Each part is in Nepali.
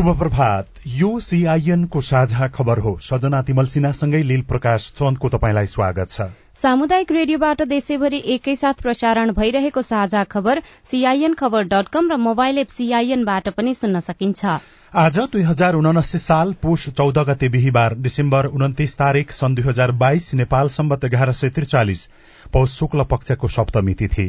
शुभ प्रभात यो सीआईएन को साझा खबर हो। सजना तिमल सिन्हासँगै लील प्रकाश चन्दको तपाईँलाई स्वागत छ। सामुदायिक रेडियोबाट देशैभरि एकैसाथ प्रसारण भइरहेको साझा खबर सीआईएन खबर डट कम र मोबाइल एप सीआईएनबाट पनि सुन्न सकिन्छ। आज दुई हजार उनासी साल पुष चौध गते बिहिबार डिसेम्बर उन्तिस तारीक सन् दुई हजार बाइस नेपाल सम्बत एघार सय त्रिचालिस पौष शुक्ल पक्षको सप्तमी तिथि।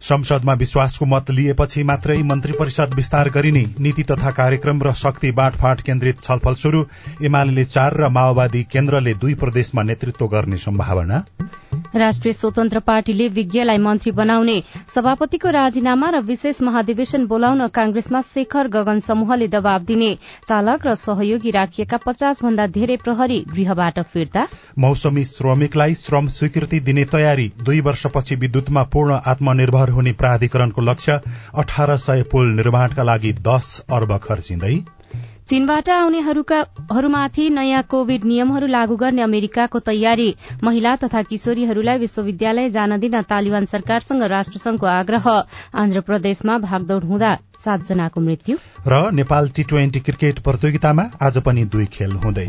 संसदमा विश्वासको मत लिएपछि मात्रै मन्त्री परिषद विस्तार गरिने नीति तथा कार्यक्रम र शक्ति बाँडफाँट केन्द्रित छलफल शुरू एमाले चार र माओवादी केन्द्रले दुई प्रदेशमा नेतृत्व गर्ने सम्भावना। राष्ट्रिय स्वतन्त्र पार्टीले विज्ञलाई मन्त्री बनाउने सभापतिको राजीनामा र विशेष महाधिवेशन बोलाउन कांग्रेसमा शेखर गगन समूहले दबाव दिने चालक र सहयोगी राखिएका पचास भन्दा धेरै प्रहरी गृहबाट फिर्ता। मौसमी श्रमिकलाई श्रम स्वीकृति दिने तयारी दुई वर्षपछि विद्युतमा पूर्ण आत्मनिर्भर हुने प्राधिकरणको लक्ष्य अठार सय पुल निर्माणका लागि दश अर्ब खर्चिँदै चीनबाट आउनेहरूमाथि नयाँ कोविड नियमहरू लागू गर्ने अमेरिकाको तयारी। महिला तथा किशोरीहरूलाई विश्वविद्यालय जान दिन तालिबान सरकारसँग राष्ट्रसंघको आग्रह। आन्ध्र प्रदेशमा भागदौड़ हुँदा सातजनाको मृत्यु। र नेपाल टी ट्वेन्टी क्रिकेट प्रतियोगितामा आज पनि दुई खेल हुँदै।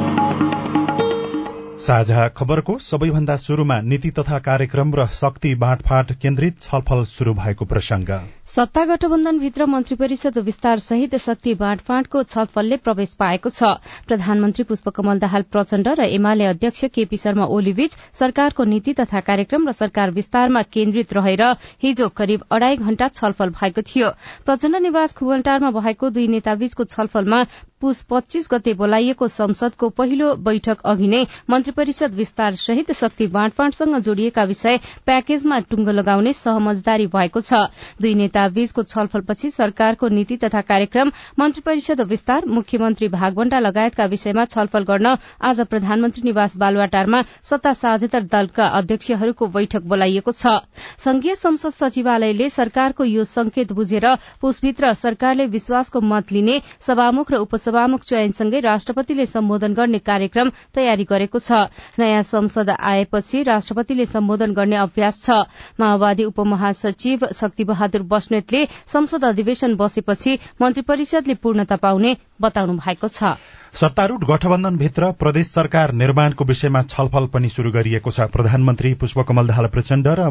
साझा खबरको सबैभन्दा शुरूमा नीति तथा कार्यक्रम र शक्ति बाँडफाँट केन्द्रित छलफल शुरू भएको प्रसंग सत्ता गठबन्धनभित्र मन्त्री परिषद विस्तार सहित शक्ति बाँडफाँटको छलफलले प्रवेश पाएको छ। प्रधानमन्त्री पुष्पकमल दाहाल प्रचण्ड र एमाले अध्यक्ष केपी शर्मा ओलीबीच सरकारको नीति तथा कार्यक्रम र सरकार विस्तारमा केन्द्रित रहेर हिजो करिब अढ़ाई घण्टा छलफल भएको थियो। प्रचण्ड निवास खुवलटारमा भएको दुई नेताबीचको छलफलमा पुस पच्चीस गते बोलाइएको संसदको पहिलो बैठक अघि नै मन्त्री परिषद विस्तार सहित शक्ति बाँडफाँडसँग जोडिएका विषय प्याकेजमा टुंगो लगाउने सहमजदारी भएको छ। दुई नेताबीचको छलफलपछि सरकारको नीति तथा कार्यक्रम मन्त्री परिषद विस्तार मुख्यमन्त्री भागवण्डा लगायतका विषयमा छलफल गर्न आज प्रधानमन्त्री निवास बालुवाटारमा सत्ता साझेदार दलका अध्यक्षहरूको बैठक बोलाइएको छ। संघीय संसद सचिवालयले सरकारको यो संकेत बुझेर पुसभित्र सरकारले विश्वासको मत लिने सभामुख र उपसभा सभामुख चयनसँगै राष्ट्रपतिले सम्बोधन गर्ने कार्यक्रम तयारी गरेको छ। नयाँ संसद आएपछि राष्ट्रपतिले सम्बोधन गर्ने अभ्यास छ। माओवादी उपमहासचिव शक्ति बहादुर बस्नेतले संसद अधिवेशन बसेपछि मन्त्री परिषदले पूर्णता पाउने बताउनु भएको छ। सत्तारूढ़ गठबन्धनभित्र प्रदेश सरकार निर्माणको विषयमा छलफल पनि शुरू गरिएको छ। प्रधानमन्त्री पुष्पकमल दाहाल प्रचण्ड र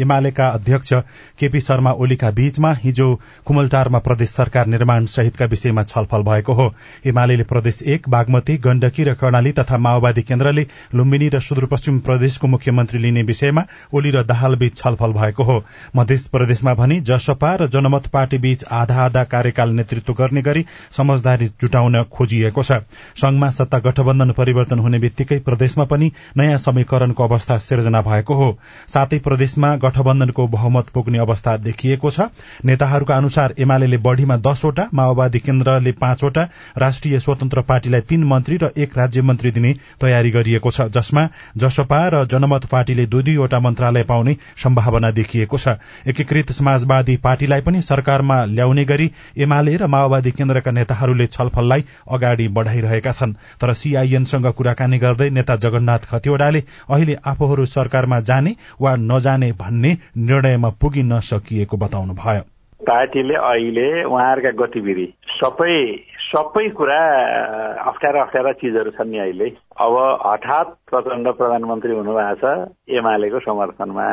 एमालेका अध्यक्ष केपी शर्मा ओलीका बीचमा हिजो कुमलटारमा प्रदेश सरकार निर्माण सहितका विषयमा छलफल भएको हो। एमाले प्रदेश एक बागमती गण्डकी र कर्णाली तथा माओवादी केन्द्रले लुम्बिनी र सुदूरपश्चिम प्रदेशको मुख्यमन्त्री लिने विषयमा ओली र दाहाल बीच छलफल भएको हो। मध्य प्रदेशमा भने जसपा र जनमत पार्टी बीच आधा आधा कार्यकाल नेतृत्व गर्ने गरी समझदारी जुटाउन खोजिएको भएको छ संघमा सत्ता गठबन्धन परिवर्तन हुने बित्तिकै प्रदेशमा पनि नयाँ समीकरणको अवस्था सिर्जना भएको हो। सातै प्रदेशमा गठबन्धनको बहुमत पुग्ने अवस्था देखिएको छ। नेताहरूका अनुसार एमाले बढ़ीमा दसवटा माओवादी केन्द्रले पाँचवटा राष्ट्रिय स्वतन्त्र पार्टीलाई तीन मन्त्री र एक राज्य मन्त्री दिने तयारी गरिएको छ जसमा जसपा र जनमत पार्टीले दुई दुईवटा मन्त्रालय पाउने सम्भावना देखिएको छ। एकीकृत समाजवादी पार्टीलाई पनि सरकारमा ल्याउने गरी एमाले र माओवादी केन्द्रका नेताहरूले छलफललाई अगाडि बढ़ाइरहेका छन्। तर सीआईएनसँग कुराकानी गर्दै नेता जगन्नाथ खतिवड़ाले अहिले आफूहरू सरकारमा जाने वा नजाने भन्ने निर्णयमा पुगिन सकिएको बताउनुभयो। पार्टीले अहिले उहाँहरूका गतिविधि सबै सबै कुरा अप्ठ्यारा अप्ठ्यारा चिजहरू छन् नि अहिले। अब हठात प्रचण्ड प्रधानमन्त्री हुनुभएको छ एमालेको समर्थनमा।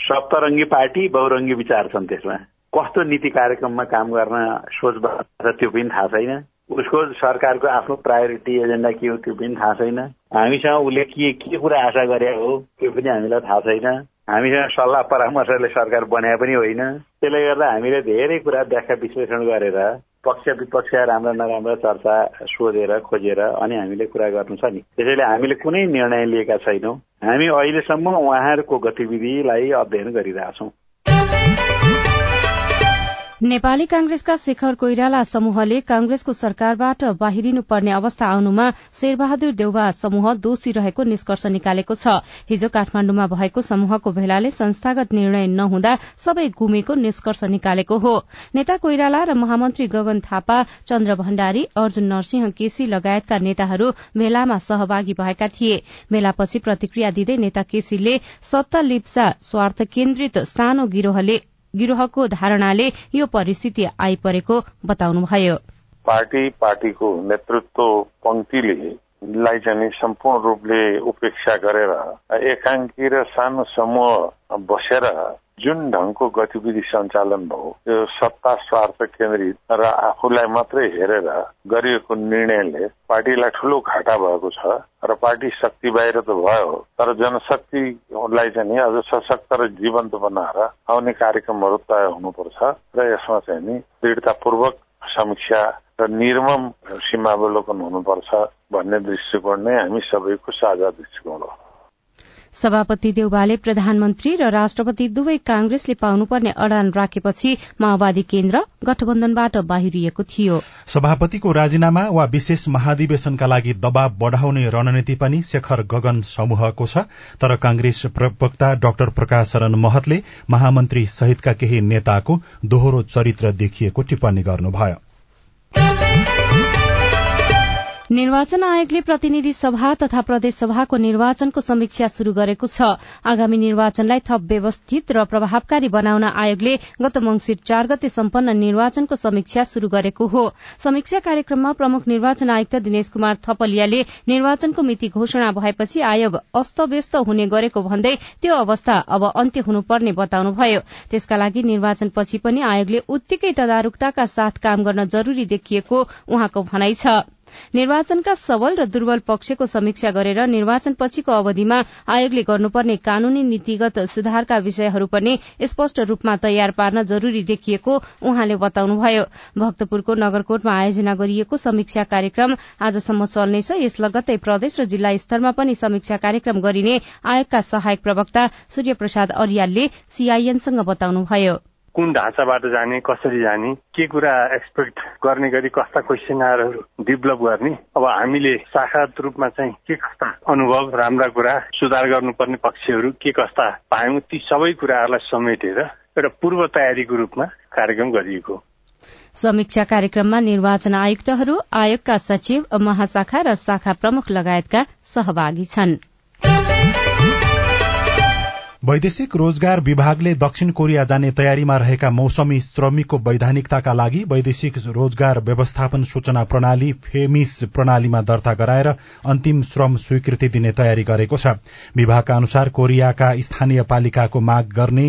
सप्तरङ्गी पार्टी बहुरङ्गी विचार छन् त्यसमा। कस्तो नीति कार्यक्रममा काम गर्न सोच छ त्यो पनि थाहा छैन। उसको सरकारको आफ्नो प्रायोरिटी एजेन्डा के हो त्यो पनि थाहा छैन। हामीसँग उसले के के कुरा आशा गरे हो त्यो पनि हामीलाई थाहा छैन। हामीसँग सल्लाह परामर्शले सरकार बनाए पनि होइन। त्यसले गर्दा हामीले धेरै कुरा व्याख्या विश्लेषण गरेर पक्ष विपक्ष राम्रा नराम्रा चर्चा सोधेर खोजेर अनि हामीले कुरा गर्नु छ नि। त्यसैले हामीले कुनै निर्णय लिएका छैनौँ। हामी अहिलेसम्म उहाँहरूको गतिविधिलाई अध्ययन गरिरहेछौँ। नेपाली कांग्रेसका शेखर कोइराला समूहले कांग्रेसको सरकारबाट बाहिरिनु पर्ने अवस्था आउनुमा शेरबहादुर देउवा समूह दोषी रहेको निष्कर्ष निकालेको छ। हिजो काठमाण्डुमा भएको समूहको भेलाले संस्थागत निर्णय नहुँदा सबै गुमेको निष्कर्ष निकालेको हो। नेता कोइराला र महामन्त्री गगन थापा चन्द्र भण्डारी अर्जुन नरसिंह केसी लगायतका नेताहरू भेलामा सहभागी भएका थिए। भेलापछि प्रतिक्रिया दिँदै नेता केसीले सत्ता लिप्सा स्वार्थ केन्द्रित सानो गिरोहले गिरोहको धारणाले यो परिस्थिति आइपरेको बताउनुभयो। पार्टी पार्टीको नेतृत्व पंक्तिले लाई चाहिँ सम्पूर्ण रूपले उपेक्षा गरेर एकाङ्की र सानो समूह बसेर जुन ढङ्गको गतिविधि सञ्चालन भयो त्यो सत्ता स्वार्थ केन्द्रित र आफूलाई मात्रै हेरेर गरिएको निर्णयले पार्टीलाई ठूलो घाटा भएको छ र पार्टी शक्ति बाहिर त भयो तर जनशक्तिलाई चाहिँ नि अझ सशक्त र जीवन्त बनाएर आउने कार्यक्रमहरू तय हुनुपर्छ र यसमा चाहिँ नि दृढतापूर्वक समीक्षा र निर्मम सीमावलोकन हुनुपर्छ भन्ने दृष्टिकोण नै हामी सबैको साझा दृष्टिकोण हो। सभापति देउवाले प्रधानमन्त्री र राष्ट्रपति दुवै कांग्रेसले पाउनुपर्ने अडान राखेपछि माओवादी केन्द्र गठबन्धनबाट बाहिरिएको थियो। सभापतिको राजीनामा वा विशेष महाधिवेशनका लागि दबाव बढ़ाउने रणनीति पनि शेखर गगन समूहको छ तर कांग्रेस प्रवक्ता डाक्टर प्रकाश शरण महतले महामन्त्री सहितका केही नेताको दोहोरो चरित्र देखिएको टिप्पणी गर्नुभयो। निर्वाचन आयोगले प्रतिनिधि सभा तथा प्रदेश सभाको निर्वाचनको समीक्षा शुरू गरेको छ। आगामी निर्वाचनलाई थप व्यवस्थित र प्रभावकारी बनाउन आयोगले गत मंगिर चार गते सम्पन्न निर्वाचनको समीक्षा शुरू गरेको हो। समीक्षा कार्यक्रममा प्रमुख निर्वाचन आयुक्त दिनेश कुमार थपलियाले निर्वाचनको मिति घोषणा भएपछि आयोग अस्तव्यस्त हुने गरेको भन्दै त्यो अवस्था अब अन्त्य हुनुपर्ने बताउनुभयो। त्यसका लागि निर्वाचनपछि पनि आयोगले उत्तिकै तदारूकताका साथ काम गर्न जरूरी देखिएको उहाँको भनाइ छ। निर्वाचनका सबल र दुर्बल पक्षको समीक्षा गरेर निर्वाचन पछिको अवधिमा आयोगले गर्नुपर्ने कानूनी नीतिगत सुधारका विषयहरू पनि स्पष्ट रूपमा तयार पार्न जरूरी देखिएको उहाँले बताउनुभयो। भक्तपुरको नगरकोटमा आयोजना गरिएको समीक्षा कार्यक्रम आजसम्म चल्नेछ। यस लगत्तै प्रदेश र जिल्ला स्तरमा पनि समीक्षा कार्यक्रम गरिने आयोगका सहायक प्रवक्ता सूर्य प्रसाद अरियालले सीआईएनसँग बताउनुभयो। कुन ढाँचाबाट जाने कसरी जाने के कुरा एक्सपेक्ट गर्ने गरी कस्ता क्वेसनहरू डेभलप गर्ने अब हामीले शाखागत रूपमा चाहिँ के कस्ता अनुभव राम्रा कुरा सुधार गर्नुपर्ने पक्षहरू के कस्ता पायौँ ती सबै कुराहरूलाई समेटेर एउटा पूर्व तयारीको रूपमा कार्यक्रम गरिएको समीक्षा कार्यक्रममा निर्वाचन आयुक्तहरू आयोगका सचिव महाशाखा र शाखा प्रमुख लगायतका सहभागी छनृ। वैदेशिक रोजगार विभागले दक्षिण कोरिया जाने तयारीमा रहेका मौसमी श्रमिकको वैधानिकताका लागि वैदेशिक रोजगार व्यवस्थापन सूचना प्रणाली फेमिस प्रणालीमा दर्ता गराएर अन्तिम श्रम स्वीकृति दिने तयारी गरेको छ। विभागका अनुसार कोरियाका स्थानीय पालिकाको माग गर्ने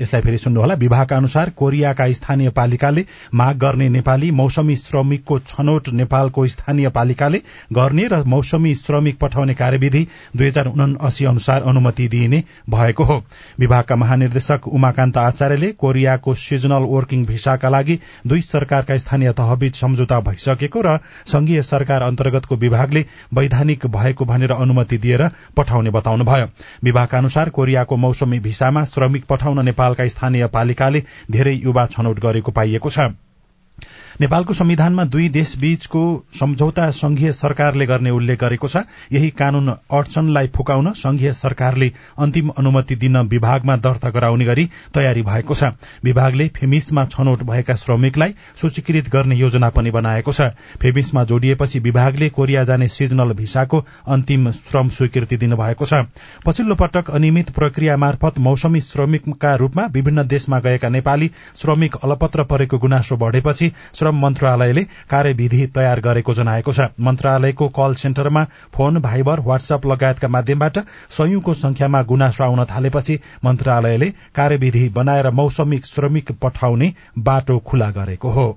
यसलाई फेरि सुन्नुहोला। विभागका अनुसार कोरियाका स्थानीय पालिकाले माग गर्ने नेपाली मौसमी श्रमिकको छनौट नेपालको स्थानीय पालिकाले गर्ने र मौसमी श्रमिक पठाउने कार्यविधि दुई हजार उनासी अनुसार अनुमति दिइने भएको हो। विभागका महानिर्देशक उमाकान्त आचार्यले कोरियाको सिजनल वर्किङ भिसाका लागि दुई सरकारका स्थानीय तहबीच सम्झौता भइसकेको र संघीय सरकार अन्तर्गतको विभागले वैधानिक भएको भनेर अनुमति दिएर पठाउने बताउनुभयो। विभागका अनुसार कोरियाको मौसमी भिसामा श्रमिक पठाउन नेपाल नेपालका स्थानीय पालिकाले धेरै युवा छनौट गरेको पाइएको छ। नेपालको संविधानमा दुई देशबीचको सम्झौता संघीय सरकारले गर्ने उल्लेख गरेको छ। यही कानून अडचनलाई फुकाउन संघीय सरकारले अन्तिम अनुमति दिन विभागमा दर्ता गराउने गरी तयारी भएको छ। विभागले फेमिसमा छनौट भएका श्रमिकलाई सूचीकृत गर्ने योजना पनि बनाएको छ। फेमिसमा जोडिएपछि विभागले कोरिया जाने सिजनल भिसाको अन्तिम श्रम स्वीकृति दिनुभएको छ। पछिल्लो पटक अनियमित प्रक्रिया मार्फत मौसमी श्रमिकका रूपमा विभिन्न देशमा गएका नेपाली श्रमिक अलपत्र परेको गुनासो बढ़ेपछि श्रम मन्त्रालयले कार्यविधि तयार गरेको जनाएको छ। मन्त्रालयको कल सेन्टरमा फोन भाइबर वाट्सएप लगायतका माध्यमबाट सयौंको संख्यामा गुनासो आउन थालेपछि मन्त्रालयले कार्यविधि बनाएर मौसमी श्रमिक पठाउने बाटो खुला गरेको हो।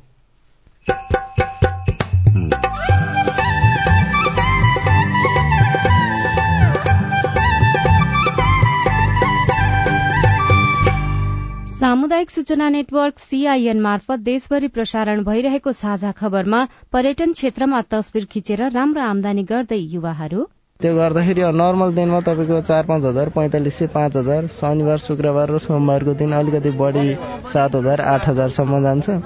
सामुदायिक सूचना नेटवर्क सीआईएन मार्फत देशभरि प्रसारण भइरहेको साझा खबरमा पर्यटन क्षेत्रमा तस्विर खिचेर राम्रो आमदानी गर्दै युवाहरू। त्यो गर्दाखेरि नर्मल दिनमा तपाईँको चार पाँच हजार पैँतालिस सय पाँच हजार शनिबार शुक्रबार र सोमबारको दिन अलिकति बढी सात हजार आठ हजारसम्म जान्छ।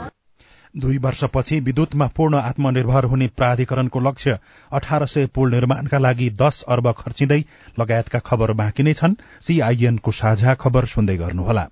दुई वर्षपछि विद्युतमा पूर्ण आत्मनिर्भर हुने प्राधिकरणको लक्ष्य अठार सय पुल निर्माणका लागि दश अर्ब खर्चिँदै लगायतका खबर बाँकी नै छन्। सीआईएनको साझा खबर सुन्दै गर्नुहोला।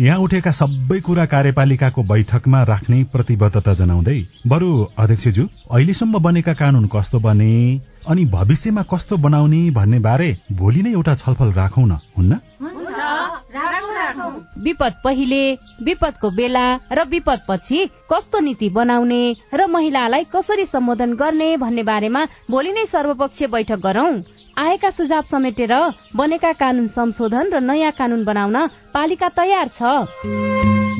यहाँ उठेका सबै कुरा कार्यपालिकाको बैठकमा राख्ने प्रतिबद्धता जनाउँदै बरु अध्यक्षज्यू अहिलेसम्म बनेका कानून कस्तो बने अनि भविष्यमा कस्तो बनाउने भन्ने बारे भोलि नै एउटा छलफल राखौ न हुन्न? विपद पहिले विपदको बेला र विपद पछि कस्तो नीति बनाउने र महिलालाई कसरी सम्बोधन गर्ने भन्ने बारेमा भोलि नै सर्वपक्षीय बैठक गरौं। आएका सुझाव समेटेर बनेका कानून संशोधन र नयाँ कानून बनाउन पालिका तयार छ।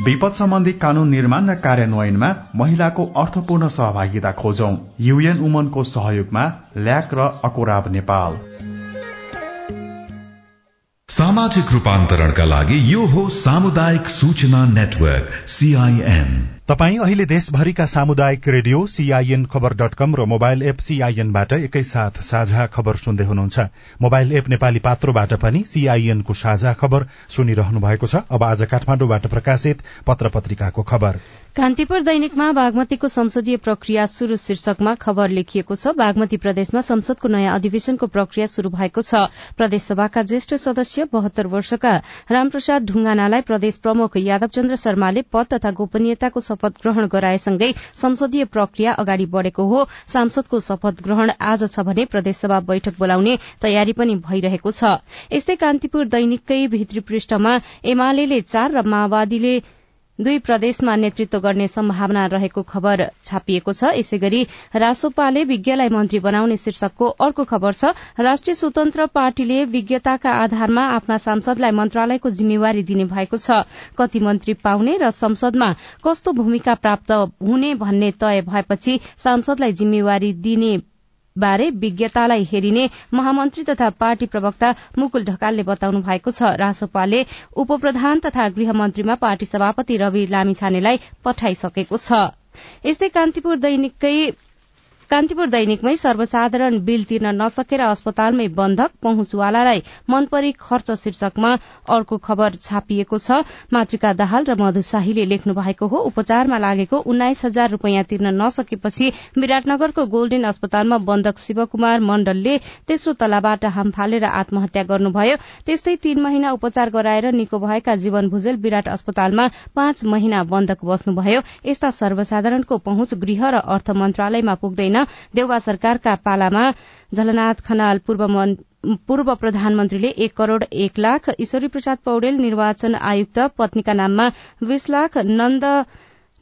विपद सम्बन्धी कानून निर्माण र कार्यान्वयनमा महिलाको अर्थपूर्ण सहभागिता खोजौं। युएन उमनको सहयोगमा ल्याक र अकोराब नेपाल। सामाजिक रूपान्तरणका लागि यो हो सामुदायिक सूचना नेटवर्क सीआईएन तपाई अहिले देशभरिका सामुदायिक radio CIN Khabar dot com र मोबाइल एप सीआईएनबाट एकैसाथ साझा खबर सुन्दै हुनुहुन्छ। मोबाइल एप नेपाली पात्रोबाट पनि सीआईएनको साझा खबर सुनिरहनु भएको छ। अब आज काठमाडौँबाट प्रकाशित पत्र पत्रिकाको खबर। कान्तिपुर दैनिकमा बागमतीको संसदीय प्रक्रिया शुरू शीर्षकमा खबर लेखिएको छ बागमती प्रदेशमा संसदको नयाँ अधिवेशनको प्रक्रिया शुरू भएको छ। प्रदेशसभाका ज्येष्ठ सदस्य बहत्तर वर्षका रामप्रसाद ढुङ्गानालाई प्रदेश प्रमुख यादव चन्द्र शर्माले पद तथा गोपनीयताको शपथ ग्रहण गराएसँगै संसदीय प्रक्रिया अगाडि बढ़ेको हो। सांसदको शपथ ग्रहण आज छ भने प्रदेशसभा बैठक बोलाउने तयारी पनि भइरहेको छ। यस्तै कान्तिपुर दैनिककै भित्री पृष्ठमा एमाले चार र माओवादीले दुई प्रदेशमा नेतृत्व गर्ने सम्भावना रहेको खबर छापिएको छ। यसै गरी रासोपाले विज्ञलाई मन्त्री बनाउने शीर्षकको अर्को खबर छ। राष्ट्रिय स्वतन्त्र पार्टीले विज्ञताका आधारमा आफ्ना सांसदलाई मन्त्रालयको जिम्मेवारी दिने भएको छ। कति मन्त्री पाउने र संसदमा कस्तो भूमिका प्राप्त हुने भन्ने तय भएपछि सांसदलाई जिम्मेवारी दिने बारे विज्ञतालाई हेरिने महामन्त्री तथा पार्टी प्रवक्ता मुकुल ढकालले बताउनु भएको छ। रासोपाले उपप्रधान तथा गृहमन्त्रीमा पार्टी सभापति रवि लामिछानेलाई पठाइसकेको छ। यस्तै कान्तिपुर दैनिककै कान्तिपुर दैनिकमै सर्वसाधारण बिल तिर्न नसकेर अस्पतालमै बन्धक पहुँचवालालाई मनपरी खर्च शीर्षकमा अर्को खबर छापिएको छ। मातृका दाहाल र मधु शाहीले लेख्नु भएको हो उपचारमा लागेको उन्नाइस हजार रूपियाँ तिर्न नसकेपछि विराटनगरको गोल्डेन अस्पतालमा बन्धक शिवकुमार मण्डलले तेस्रो तलाबाट हाम फालेर आत्महत्या गर्नुभयो। त्यस्तै तीन महिना उपचार गराएर निको भएका जीवन भुजेल विराट अस्पतालमा पाँच महिना बन्धक बस्नुभयो। यस्ता सर्वसाधारणको पहुँच गृह र अर्थ मन्त्रालयमा पुग्दैन। देउवा सरकारका पालामा झलनाथ खनाल पूर्व प्रधानमन्त्रीले एक करोड़ एक लाख ईश्वरी प्रसाद पौडेल निर्वाचन आयुक्त पत्नीका नाममा बीस लाख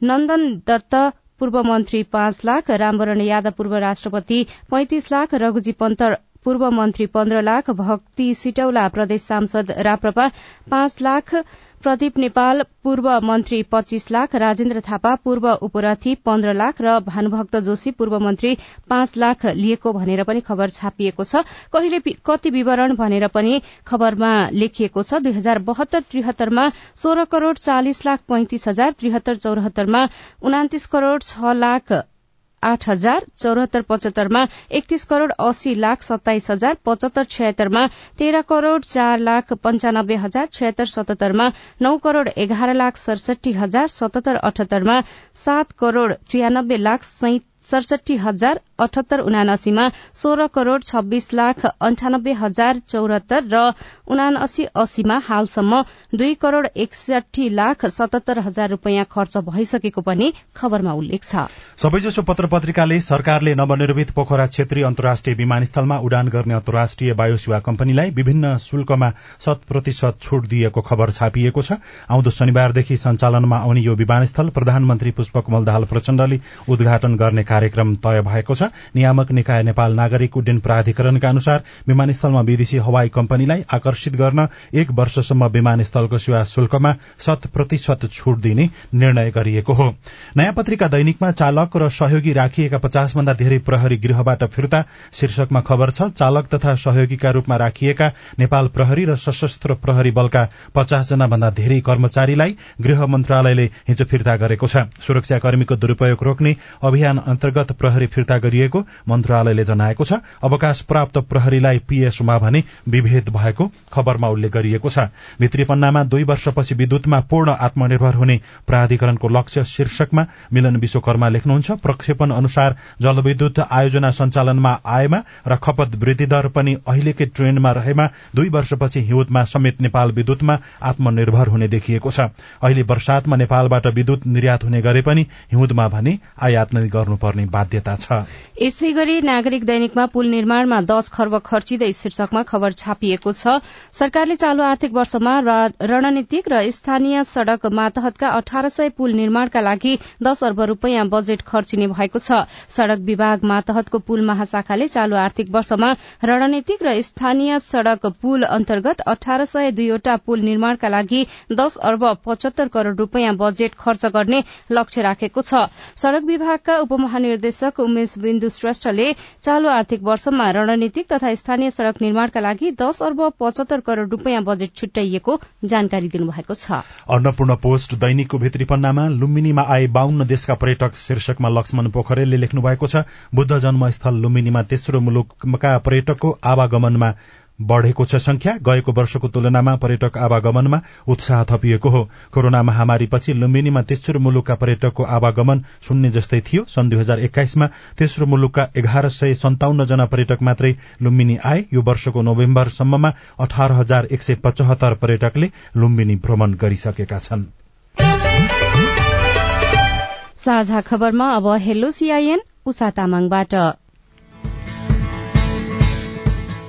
नन्दन दत्त पूर्व मन्त्री पाँच लाख रामवरण यादव पूर्व राष्ट्रपति पैंतिस लाख रघुजी पन्त पूर्व मन्त्री पन्ध्र लाख भक्ति सिटौला प्रदेश सांसद राप्रपा पाँच लाख प्रदीप नेपाल पूर्व मन्त्री पच्चीस लाख राजेन्द्र थापा पूर्व उपरथी पन्ध्र लाख र भानुभक्त जोशी पूर्व मन्त्री पाँच लाख लिएको भनेर पनि खबर छापिएको छ। कहिले कति विवरण भनेर पनि खबरमा लेखिएको छ। दुई हजार बहत्तर त्रिहत्तरमा सोह्र करोड़ चालिस लाख पैंतिस हजार त्रिहत्तर चौरात्तरमा उनातिस करोड़ छ लाख आठ हजार चौरात्तर पचहत्तरमा एकतीस करोड़ अस्सी लाख सत्ताइस हजार पचहत्तर छयत्तरमा तेह्र करोड़ चार लाख पञ्चानब्बे हजार छयत्तर सतहत्तरमा नौ करोड़ एघार लाख सडसठी हजार सतहत्तर अठहत्तरमा सात करोड़ त्रियानब्बे लाख सडसठी हजार अठहत्तर उनासीमा सोह्र करोड़ छब्बीस लाख अन्ठानब्बे हजार चौरात्तर र उनासी अस्सीमा हालसम्म दुई करोड़ एकसठी लाख सतहत्तर हजार रूपियाँ खर्च भइसकेको पनि खबरमा उल्लेख छ। सबैजसो पत्र पत्रिकाले सरकारले नवनिर्मित पोखरा क्षेत्रीय अन्तर्राष्ट्रिय विमानस्थलमा उडान गर्ने अन्तर्राष्ट्रिय वायुसेवा कम्पनीलाई विभिन्न शुल्कमा शत प्रतिशत छूट दिएको खबर छापिएको छ। आउँदो शनिबारदेखि सञ्चालनमा आउने यो विमानस्थल प्रधानमन्त्री पुष्पकमल दाहाल प्रचण्डले उद्घाटन गर्ने कार्यक्रम तय भएको छ। नियामक निकाय नेपाल नागरिक उड्डयन प्राधिकरणका अनुसार विमानस्थलमा विदेशी हवाई कम्पनीलाई आकर्षित गर्न एक वर्षसम्म विमानस्थलको सेवा शुल्कमा शत प्रतिशत छूट दिने निर्णय गरिएको हो। नयाँ पत्रिका दैनिकमा चालक र सहयोगी राखिएका पचास भन्दा धेरै प्रहरी गृहबाट फिर्ता शीर्षकमा खबर छ चालक तथा सहयोगीका रूपमा राखिएका नेपाल प्रहरी र सशस्त्र प्रहरी बलका पचास जना भन्दा धेरै कर्मचारीलाई गृह मन्त्रालयले हिजो फिर्ता गरेको छ। सुरक्षाकर्मीको दुरूपयोग रोक्ने अभियान अन्तर्गत प्रहरी फिर्ता गरिएको मन्त्रालयले जनाएको छ। अवकाश प्राप्त प्रहरीलाई पीएसओमा भने विभेद भएको खबरमा उल्लेख गरिएको छ। भित्री पन्नामा दुई वर्षपछि विद्युतमा पूर्ण आत्मनिर्भर हुने प्राधिकरणको लक्ष्य शीर्षकमा मिलन विश्वकर्मा लेख्नुहुन्छ। प्रक्षेपण अनुसार जलविद्युत आयोजना सञ्चालनमा आएमा र खपत वृद्धि दर पनि अहिलेकै ट्रेन्डमा रहेमा। दुई वर्षपछि हिउँदमा समेत नेपाल विद्युतमा आत्मनिर्भर हुने देखिएको छ। अहिले वर्षातमा नेपालबाट विद्युत निर्यात हुने गरे पनि हिउँदमा भने आयात नै गर्नुपर्ने बाध्यता छ। यसै गरी नागरिक दैनिकमा पुल निर्माणमा दश खर्ब खर्चिँदै शीर्षकमा खबर छापिएको छ। सरकारले चालू आर्थिक वर्षमा रणनीतिक र स्थानीय सड़क मातहतका अठार सय पुल निर्माणका लागि दश अर्ब रूपियाँ बजेट खर्चिने भएको छ। सड़क विभाग मातहतको पुल महाशाखाले चालू आर्थिक वर्षमा रणनीतिक र स्थानीय सड़क पुल अन्तर्गत अठार सय दुईवटा पुल निर्माणका लागि दश अर्ब पचहत्तर करोड़ रूपियाँ बजेट खर्च गर्ने लक्ष्य राखेको छ। सड़क विभागका उपमहानिर्देशक उमेश बिन्दु श्रेष्ठले चालू आर्थिक वर्षमा रणनीतिक तथा स्थानीय सड़क निर्माणका लागि दश अर्ब पचहत्तर करोड़ रूपियाँ बजेट छुट्याइएको जानकारी दिनुभएको छ। अन्नपूर्ण पोस्ट दैनिकको भित्री पन्नामा लुम्बिनीमा आए बाहन्न देशका पर्यटक शीर्षकमा लक्ष्मण पोखरेलले लेख्नु भएको छ बुद्ध जन्मस्थल लुम्बिनीमा तेस्रो मुलुकका पर्यटकको आवागमनमा बढ़ेको छ संख्या। गएको वर्षको तुलनामा पर्यटक आवागमनमा उत्साह थपिएको हो। कोरोना महामारीपछि लुम्बिनीमा तेस्रो मुलुकका पर्यटकको आवागमन शून्य जस्तै थियो। सन् दुई हजार एक्काइसमा तेस्रो मुलुकका एघार सय सन्ताउन्न जना पर्यटक मात्रै लुम्बिनी आए। यो वर्षको नोभेम्बरसम्ममा अठार हजार एक सय पचहत्तर पर्यटकले लुम्बिनी भ्रमण गरिसकेका छन्। साझा खबरमा अब हेलो सीआईएन उषा तामाङबाट।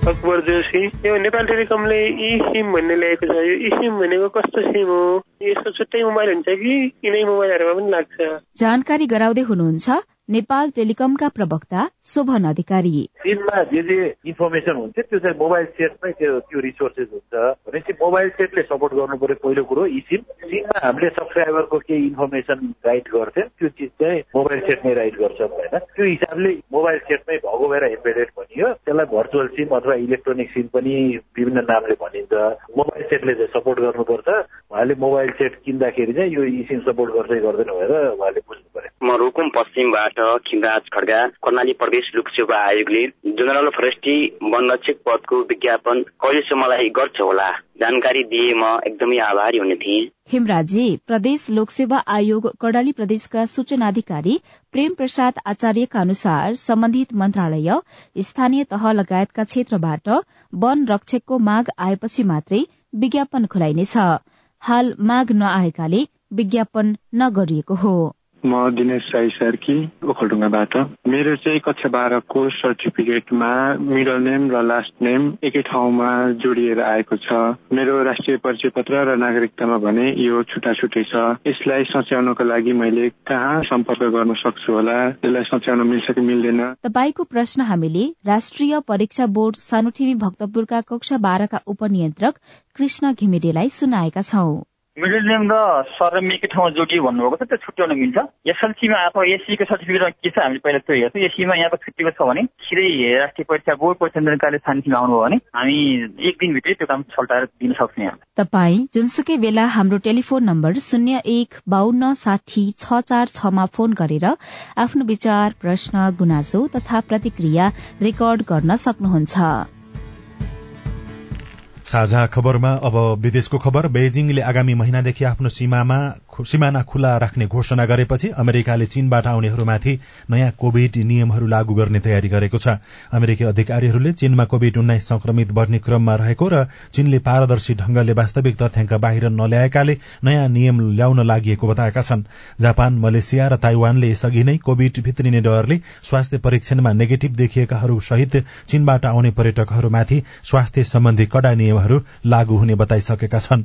अकबर जोशी यो नेपाल टेलिकमले ई सिम भन्ने ल्याएको छ। यो ई सिम भनेको कस्तो सिम हो? यसको छुट्टै मोबाइल हुन्छ कि यिनै मोबाइलहरूमा पनि लाग्छ? जानकारी गराउँदै हुनुहुन्छ नेपाल टेलिकमका प्रवक्ता शोभन अधिकारी। सिममा जे जे इन्फर्मेसन हुन्छ त्यो चाहिँ मोबाइल सेटमै त्यो त्यो रिसोर्सेस हुन्छ। भनेपछि मोबाइल सेटले सपोर्ट गर्नु पर्यो पहिलो कुरो ई सिम सिममा हामीले सब्सक्राइबरको केही इन्फर्मेसन राइट गर्थ्यौँ। त्यो चिज चाहिँ मोबाइल सेटमै राइट गर्छौँ होइन त्यो हिसाबले मोबाइल सेटमै भएको भएर एम्बेडेड भनियो। त्यसलाई भर्चुअल सिम अथवा इलेक्ट्रोनिक सिम पनि विभिन्न नामले भनिन्छ। मोबाइल सेटले चाहिँ सपोर्ट गर्नुपर्छ। उहाँले मोबाइल सेट किन्दाखेरि चाहिँ यो सिम सपोर्ट गर्दै गर्दैन भनेर उहाँले बुझ्नु पर्यो म रुकुम पश्चिमबाट खिमराज खड्गा कर्णाली प्रदेश लोकसेवा आयोगले जनरल फरेस्ट्री वनरक्षक पदको विज्ञापन कहिलेसम्मलाई गर्छ होला? जानकारी दिए म एकदमै आभारी हुने थिएँ। हेमराजी प्रदेश लोकसेवा आयोग कर्णाली प्रदेशका सूचना अधिकारी प्रेम प्रसाद आचार्यका अनुसार सम्बन्धित मन्त्रालय स्थानीय तह लगायतका क्षेत्रबाट वन रक्षकको माग आएपछि मात्रै विज्ञापन खुलाइनेछ। हाल माग नआएकाले विज्ञापन नगरिएको हो। म दिनेश राई सर्की ओखलढुङ्गाबाट मेरो चाहिँ कक्षा बाह्रको सर्टिफिकेटमा मिडल नेम र लास्ट नेम एकै ठाउँमा जोडिएर आएको छ। मेरो राष्ट्रिय परिचय पत्र र नागरिकतामा भने यो छुट्टा छुट्टै छ। यसलाई सच्याउनको लागि मैले कहाँ सम्पर्क गर्न सक्छु होला? यसलाई सच्याउन मिल्छ कि मिल्दैन? तपाईँको प्रश्न हामीले राष्ट्रिय परीक्षा बोर्ड सानुठिमी भक्तपुरका कक्षा बाह्रका उपनियन्त्रक कृष्ण घिमिरेलाई सुनाएका छौं। मिडल नेम र सरनेम एकै ठाउँमा जोडियो भन्नुभएको छ त्यो छुट्याउन मिल्छ। एसएलसीमा अथवा एससीको सर्टिफिकेटमा के छ हामीले पहिला त्यो हेर्छौँ। एससीमा यहाँको छुट्टिएको छ भने सिधै राष्ट्रिय परीक्षा बोर्ड परीक्षा नियन्त्रणकाले छानथिमा आउनुभयो भने हामी एक दिनभित्रै त्यो काम छल्टाएर दिन सक्छौँ यहाँ तपाईँ जुनसुकै बेला हाम्रो टेलिफोन नम्बर शून्य एक बान्न साठी छ चार छमा फोन गरेर आफ्नो विचार प्रश्न गुनासो तथा प्रतिक्रिया रेकर्ड गर्न सक्नुहुन्छ। साझा खबरमा अब विदेशको खबर बेजिङले आगामी महिनादेखि आफ्नो सीमामा सिमाना खुल्ला राख्ने घोषणा गरेपछि अमेरिकाले चीनबाट आउनेहरूमाथि नयाँ कोविड नियमहरू लागू गर्ने तयारी गरेको छ। अमेरिकी अधिकारीहरूले चीनमा कोविड उन्नाइस संक्रमित बढ़ने क्रममा रहेको र चीनले पारदर्शी ढंगले वास्तविक तथ्याङ्क बाहिर नल्याएकाले नयाँ नियम ल्याउन लागि बताएका छन्। जापान मलेसिया र ताइवानले यसअघि नै कोविड भित्रिने डरले स्वास्थ्य परीक्षणमा नेगेटिभ देखिएकाहरू सहित चीनबाट आउने पर्यटकहरूमाथि स्वास्थ्य सम्बन्धी कड़ा नियमहरू लागू हुने बताइसकेका छन्।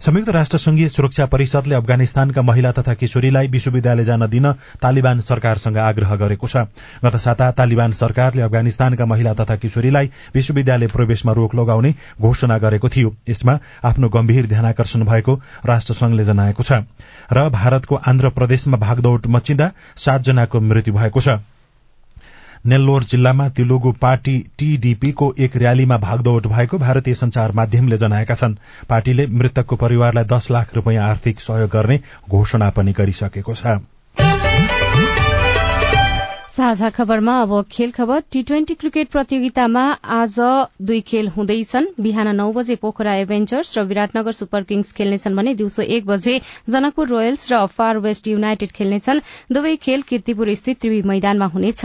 संयुक्त राष्ट्र संघीय सुरक्षा परिषदले अफगानिस्तानका महिला तथा किशोरीलाई विश्वविद्यालय जान दिन तालिबान सरकारसँग आग्रह गरेको छ। गत साता तालिबान सरकारले अफगानिस्तानका महिला तथा किशोरीलाई विश्वविद्यालय प्रवेशमा रोक लगाउने घोषणा गरेको थियो। यसमा आफ्नो गम्भीर ध्यानकर्षण भएको राष्ट्रसंघले जनाएको छ र भारतको आन्ध्र प्रदेशमा भागदौड़ मचिँदा सातजनाको मृत्यु भएको छ। नेल्लोर जिल्लामा तिलुगु पार्टी टीडीपीको एक र्यालीमा भागदौड़ भएको भारतीय संचार माध्यमले जनाएका छन्। पार्टीले मृतकको परिवारलाई दश लाख रूपियाँ आर्थिक सहयोग गर्ने घोषणा पनि गरिसकेको छ। साझा खबरमा अब खेल खबर। टी ट्वेन्टी क्रिकेट प्रतियोगितामा आज दुई खेल हुँदैछन्। बिहान नौ बजे पोखरा एभेन्जर्स र विराटनगर सुपर किङ्स खेल्नेछन् भने दिउँसो एक बजे जनकपुर रोयल्स र फार वेस्ट युनाइटेड खेल्नेछन्। दुवै खेल किर्तिपुर स्थित त्रिवी मैदानमा हुनेछ।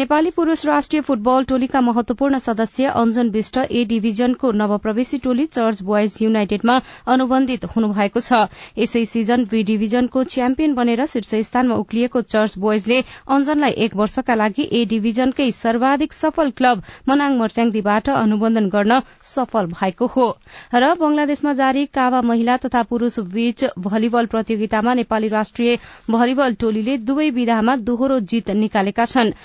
नेपाली पुरूष राष्ट्रिय फुटबल टोलीका महत्वपूर्ण सदस्य अञ्जन विष्ट ए डिभिजनको नवप्रवेशी टोली चर्च बोइज युनाइटेडमा अनुबन्धित हुनुभएको छ। यसै सिजन बी डिभिजनको च्याम्पियन बनेर शीर्ष स्थानमा उक्लिएको चर्च बोइजले अञ्जनलाई एक वर्षका लागि ए डिभिजनकै सर्वाधिक सफल क्लब मनाङ मर्च्याङदीबाट अनुबन्धन गर्न सफल भएको हो। र बंगलादेशमा जारी कावा महिला तथा पुरूष बीच भलिबल प्रतियोगितामा नेपाली राष्ट्रिय भलिबल टोलीले दुवै विधामा दोहोरो जीत निकालेका छन्।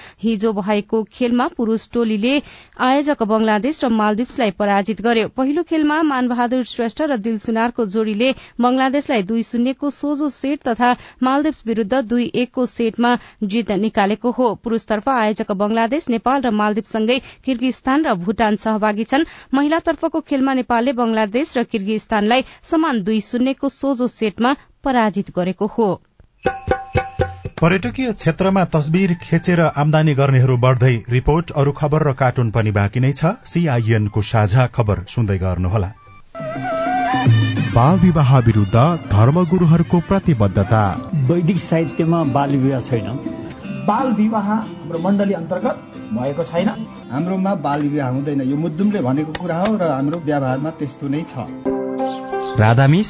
भएको खेलमा पुरूष टोलीले आयोजक बंगलादेश र मालदिप्सलाई पराजित गर्यो। पहिलो खेलमा मानबहादुर श्रेष्ठ र दिल सुनारको जोड़ीले बंगलादेशलाई दुई शून्यको सोझो सेट तथा मालदिप्स विरूद्ध दुई एकको सेटमा जित निकालेको हो। पुरूषतर्फ आयोजक बंगलादेश नेपाल र मालदिप्ससँगै किर्गिस्तान र भूटान सहभागी छन्। महिलातर्फको खेलमा नेपालले बंगलादेश र किर्गिस्तानलाई समान दुई शून्यको सोझो सेटमा पराजित गरेको हो। पर्यटकीय क्षेत्रमा तस्विर खेचेर आमदानी गर्नेहरू बढ़दै रिपोर्ट अरू खबर र कार्टुन पनि बाँकी नै छ। सीआईएनको साझा खबर सुन्दै गर्नुहोला। बाल विवाह विरूद्ध धर्मगुरूहरूको प्रतिबद्धता। वैदिक साहित्यमा बाल विवाह छैन। बाल विवाह हाम्रो मण्डली अन्तर्गत भएको छैन। हाम्रोमा बाल विवाह हुँदैन। यो मुद्दुमले भनेको कुरा हो र हाम्रो व्यवहारमा त्यस्तो नै छ। राधामिस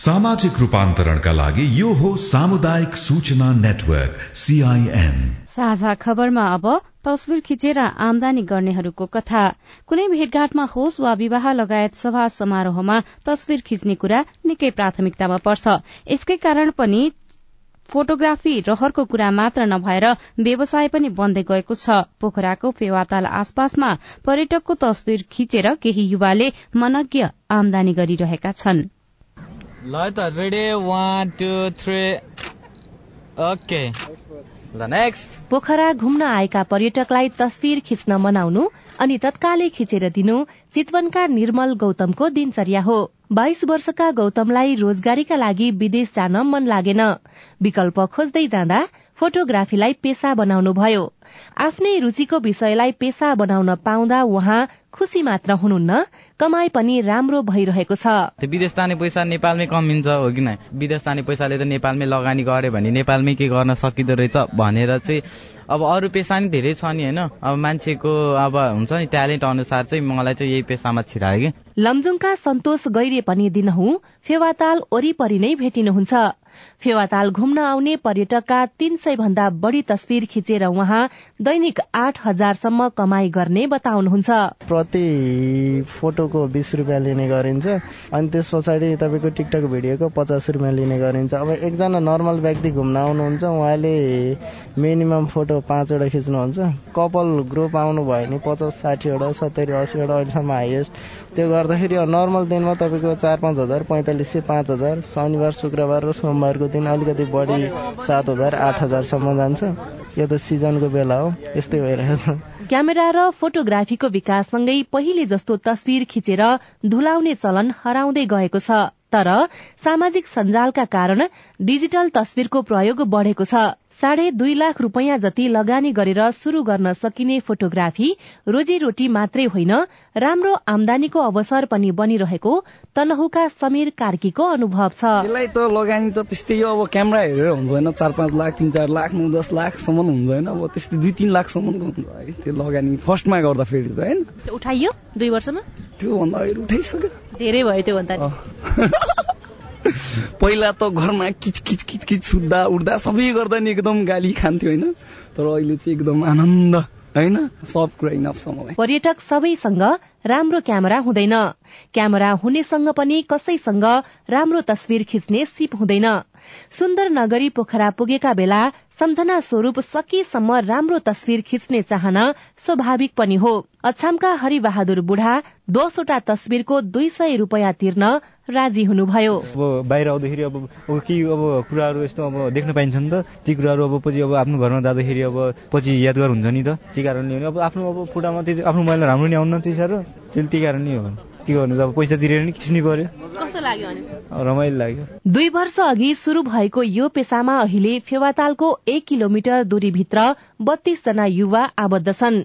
सामाजिक रूपान्तरणका लागि यो हो सामुदायिक सूचना नेटवर्क सीआईएन साझा खबरमा अब तस्विर खिचेर आमदानी गर्नेहरूको कथा। कुनै भेटघाटमा होस् वा विवाह लगायत सभा समारोहमा तस्विर खिच्ने कुरा निकै प्राथमिकतामा पर्छ। यसकै कारण पनि फोटोग्राफी रहरको कुरा मात्र नभएर व्यवसाय पनि बन्दै गएको छ। पोखराको फेवाताल आसपासमा पर्यटकको तस्विर खिचेर केही युवाले मनज्ञ आमदानी गरिरहेका छन्। ल त ready one two three okay Pokhara घुम्न आएका पर्यटकलाई तस्विर खिच्न मनाउनु अनि तत्कालै खिचेर दिनु चितवनका निर्मल गौतमको दिनचर्या हो। बाइस वर्षका गौतमलाई रोजगारीका लागि विदेश जान मन लागेन। विकल्प खोज्दै जाँदा फोटोग्राफीलाई पेसा बनाउनु भयो। आफ्नै रुचिको विषयलाई पेसा बनाउन पाउँदा उहाँ खुसी मात्र हुनुहुन्न कमाई पनि राम्रो भइरहेको छ। विदेश जाने पैसा नेपालमै कमिन्छ हो कि विदेश जाने पैसाले त नेपालमै लगानी गर्यो भने नेपालमै के गर्न सकिँदो रहेछ भनेर चाहिँ अब अरू पेसा नि धेरै छ नि होइन? अब मान्छेको अब हुन्छ नि ट्यालेन्ट अनुसार चाहिँ मलाई चाहिँ यही पेसामा छिरायो कि। लमजुङका सन्तोष गैरे पनि दिनहु फेवाताल वरिपरि नै भेटिनुहुन्छ। फेवाताल घुम्न आउने पर्यटकका तीन सय भन्दा बढ़ी तस्विर खिचेर उहाँ दैनिक आठ हजारसम्म कमाई गर्ने बताउनुहुन्छ। प्रति फोटोको बिस रुपियाँ लिने गरिन्छ। अनि त्यस पछाडि तपाईँको टिकटक भिडियोको पचास रुपियाँ लिने गरिन्छ। अब एकजना नर्मल व्यक्ति घुम्न आउनुहुन्छ। उहाँले मिनिमम फोटो पाँचवटा खिच्नुहुन्छ। कपाल ग्रुप आउनु भयो भने पचास साठीवटा सत्तरी असीवटा अहिलेसम्म हाइएस्ट। त्यो गर्दाखेरि नर्मल दिनमा तपाईँको चार पाँच हजार पैँतालिस सय पाँच हजार शनिबार शुक्रबार र सोमबारको दिन अलिकति बढी सात हजार आठ हजारसम्म जान्छ। यो त सिजनको बेला हो यस्तै भइरहेछ। क्यामेरा र फोटोग्राफीको विकाससँगै पहिले जस्तो तस्विर खिचेर धुलाउने चलन हराउँदै गएको छ। तर सामाजिक सञ्जालका कारण डिजिटल तस्विरको प्रयोग बढ़ेको छ। साढे दुई लाख रूपियाँ जति लगानी गरेर शुरू गर्न सकिने फोटोग्राफी रोजीरोटी मात्रै होइन राम्रो आमदानीको अवसर पनि बनिरहेको तनहुका समीर कार्कीको अनुभव छ। यसलाई त लगानी त त्यस्तै अब क्यामेरा हेरेर हुन्छ होइन चार पाँच लाख तिन चार लाख नौ दस लाखसम्म हुन्छ होइन अब त्यस्तै दुई तिन लाखसम्म हुन्छ है त्यो लगानी फर्स्टमा गर्दाखेरि त होइन। उठाइयो दुई वर्षमा? त्योभन्दा अगाडि उठाइसक्यो। धेरै भयो त्योभन्दा पहिला त घरमा किच किच किच किच सुत्दा उठ्दा सबै गर्दा नि एकदम गाली खान्थ्यो होइन? तर अहिले चाहिँ एकदम आनन्द होइन? सब कुरा पर्यटक सबैसँग राम्रो क्यामेरा हुँदैन। क्यामेरा हुनेसँग पनि कसैसँग राम्रो तस्विर खिच्ने सिप हुँदैन। सुन्दर नगरी पोखरा पुगेका बेला सम्झना स्वरूप सकेसम्म राम्रो तस्विर खिच्ने चाहना स्वाभाविक पनि हो। अछामका हरिबहादुर बुढा दसवटा तस्विरको दुई सय रूपियाँ तिर्न राजी हुनुभयो। अब बाहिर आउँदाखेरि अब के अब कुराहरू यस्तो अब देख्न पाइन्छ नि त। ती कुराहरू अब पछि अब आफ्नो घरमा जाँदाखेरि अब पछि यादगार हुन्छ नि त। त्यही कारणले अब आफ्नो अब फुटामा आफ्नो मैला राम्रो नि आउन त्यही साह्रो। त्यही कारण नै हो। के गर्नु? अब पैसा तिरेर नि खिच्नु पर्यो। कस्तो लाग्यो रमाइलो लाग्यो। दुई वर्ष अघि शुरू भएको यो पेसामा अहिले फेवातालको एक किलोमिटर दूरीभित्र बत्तीस जना युवा आबद्ध छन्।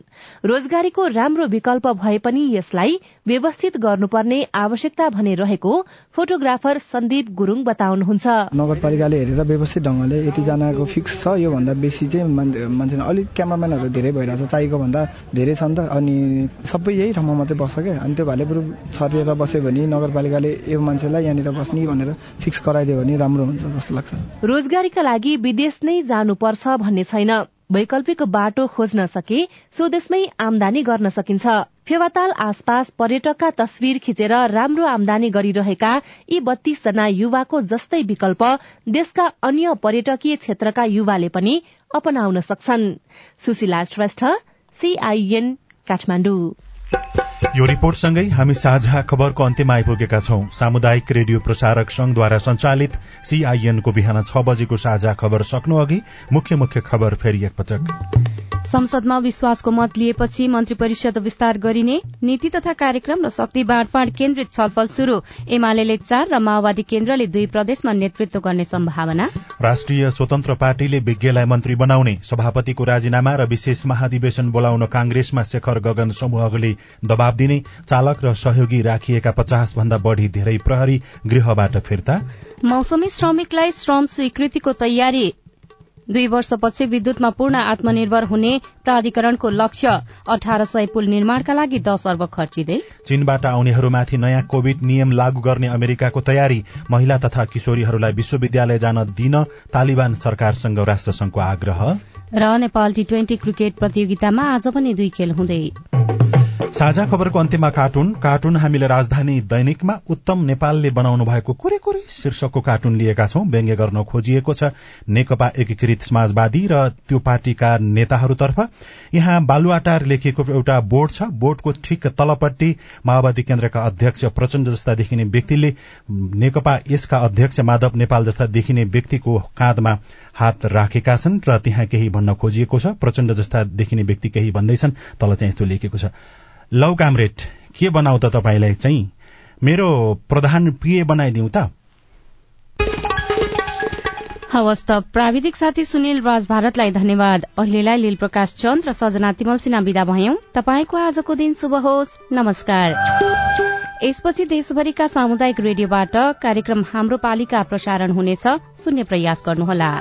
रोजगारीको राम्रो विकल्प भए पनि यसलाई व्यवस्थित गर्नुपर्ने आवश्यकता भने रहेको फोटोग्राफर सन्दीप गुरूङ बताउनुहुन्छ। नगरपालिकाले हेरेर व्यवस्थित ढंगले यतिजनाको फिक्स छ यो भन्दा बेसी चाहिँ मान्छे अलिक क्यामराम्यानहरू धेरै भइरहेछ चाहिएको भन्दा धेरै छ नि त। अनि सबै यही ठाउँमा मात्रै बस्छ क्या अनि त्यो भाले बरु छरिएर बस्यो भने नगरपालिकाले यो मान्छेलाई यहाँनिर बस्ने भनेर फिक्स गराइदियो भने राम्रो हुन्छ जस्तो लाग्छ। रोजगारीका लागि विदेश नै जानुपर्छ भन्ने छैन। वैकल्पिक बाटो खोज्न सके स्वदेशमै आमदानी गर्न सकिन्छ। फेवाताल आसपास पर्यटकका तस्विर खिचेर राम्रो आमदानी गरिरहेका यी बत्तीस जना युवाको जस्तै विकल्प देशका अन्य पर्यटकीय क्षेत्रका युवाले पनि अपनाउन सक्छन्। सुशीला श्रेष्ठ सीआईएन काठमाडौँ। यो रिपोर्टसँगै हामी साझा खबरको अन्त्यमा आइपुगेका छौं। सामुदायिक रेडियो प्रसारक संघद्वारा संचालित सीआईएनको बिहान छ बजेको साझा खबर सक्नु अघि मुख्य मुख्य खबर फेरि एकपटक। संसदमा विश्वासको मत लिएपछि मन्त्री परिषद विस्तार गरिने नीति तथा कार्यक्रम र शक्ति बाँडफाँड केन्द्रित छलफल शुरू एमाले चार र माओवादी केन्द्रले दुई प्रदेशमा नेतृत्व गर्ने सम्भावना। राष्ट्रिय स्वतन्त्र पार्टीले विज्ञलाई मन्त्री बनाउने सभापतिको राजीनामा र विशेष महाधिवेशन बोलाउन कांग्रेसमा शेखर गगन समूहले दबाव दिने चालक र सहयोगी राखिएका पचास भन्दा बढ़ी धेरै प्रहरी गृहबाट फिर्ता। मौसमी श्रमिकलाई श्रम स्वीकृतिको तयारी। दुई वर्षपछि विद्युतमा पूर्ण आत्मनिर्भर हुने प्राधिकरणको लक्ष्य अठार सय पुल निर्माणका लागि दश अर्ब खर्चिँदै। चीनबाट आउनेहरूमाथि नयाँ कोविड नियम लागू गर्ने अमेरिकाको तयारी महिला तथा किशोरीहरूलाई विश्वविद्यालय जान दिन तालिबान सरकारसँग राष्ट्रसंघको आग्रह। र नेपाल टी ट्वेन्टी क्रिकेट प्रतियोगितामा आज पनि दुई खेल हुँदै। साझा खबरको अन्त्यमा कार्टुन। कार्टुन हामीले राजधानी दैनिकमा उत्तम नेपालले बनाउनु भएको कुरे कुरे शीर्षकको कार्टुन लिएका छौं। व्यङ्ग्य गर्न खोजिएको छ नेकपा एकीकृत समाजवादी र त्यो पार्टीका नेताहरूतर्फ। यहाँ बालुवाटार लेखिएको एउटा बोर्ड छ। बोर्डको ठिक तलपट्टि माओवादी केन्द्रका अध्यक्ष प्रचण्ड जस्ता देखिने व्यक्तिले नेकपा यसका अध्यक्ष माधव नेपाल जस्ता देखिने व्यक्तिको काँधमा हात राखेका छन् र त्यहाँ केही भन्न खोजिएको छ। प्रचण्ड जस्ता देखिने व्यक्ति केही भन्दैछन्। तल चाहिँ यस्तो लेखेको छ। लौ कामरेड के बनाउ त तपाईँलाई चाहिँ? मेरो प्रधान पिए बनाइदिउ त। हवस् त प्राविधिक साथी सुनिल राज भारतलाई धन्यवाद। अहिलेलाई लील प्रकाश चन्द र सजना तिमल सिन्हा विदा भयौं। तपाईँको आजको दिन शुभ होस्। नमस्कार। यसपछि देशभरिका सामुदायिक रेडियोबाट कार्यक्रम हाम्रो पालिका प्रसारण हुनेछ। सुन्ने प्रयास गर्नुहोला।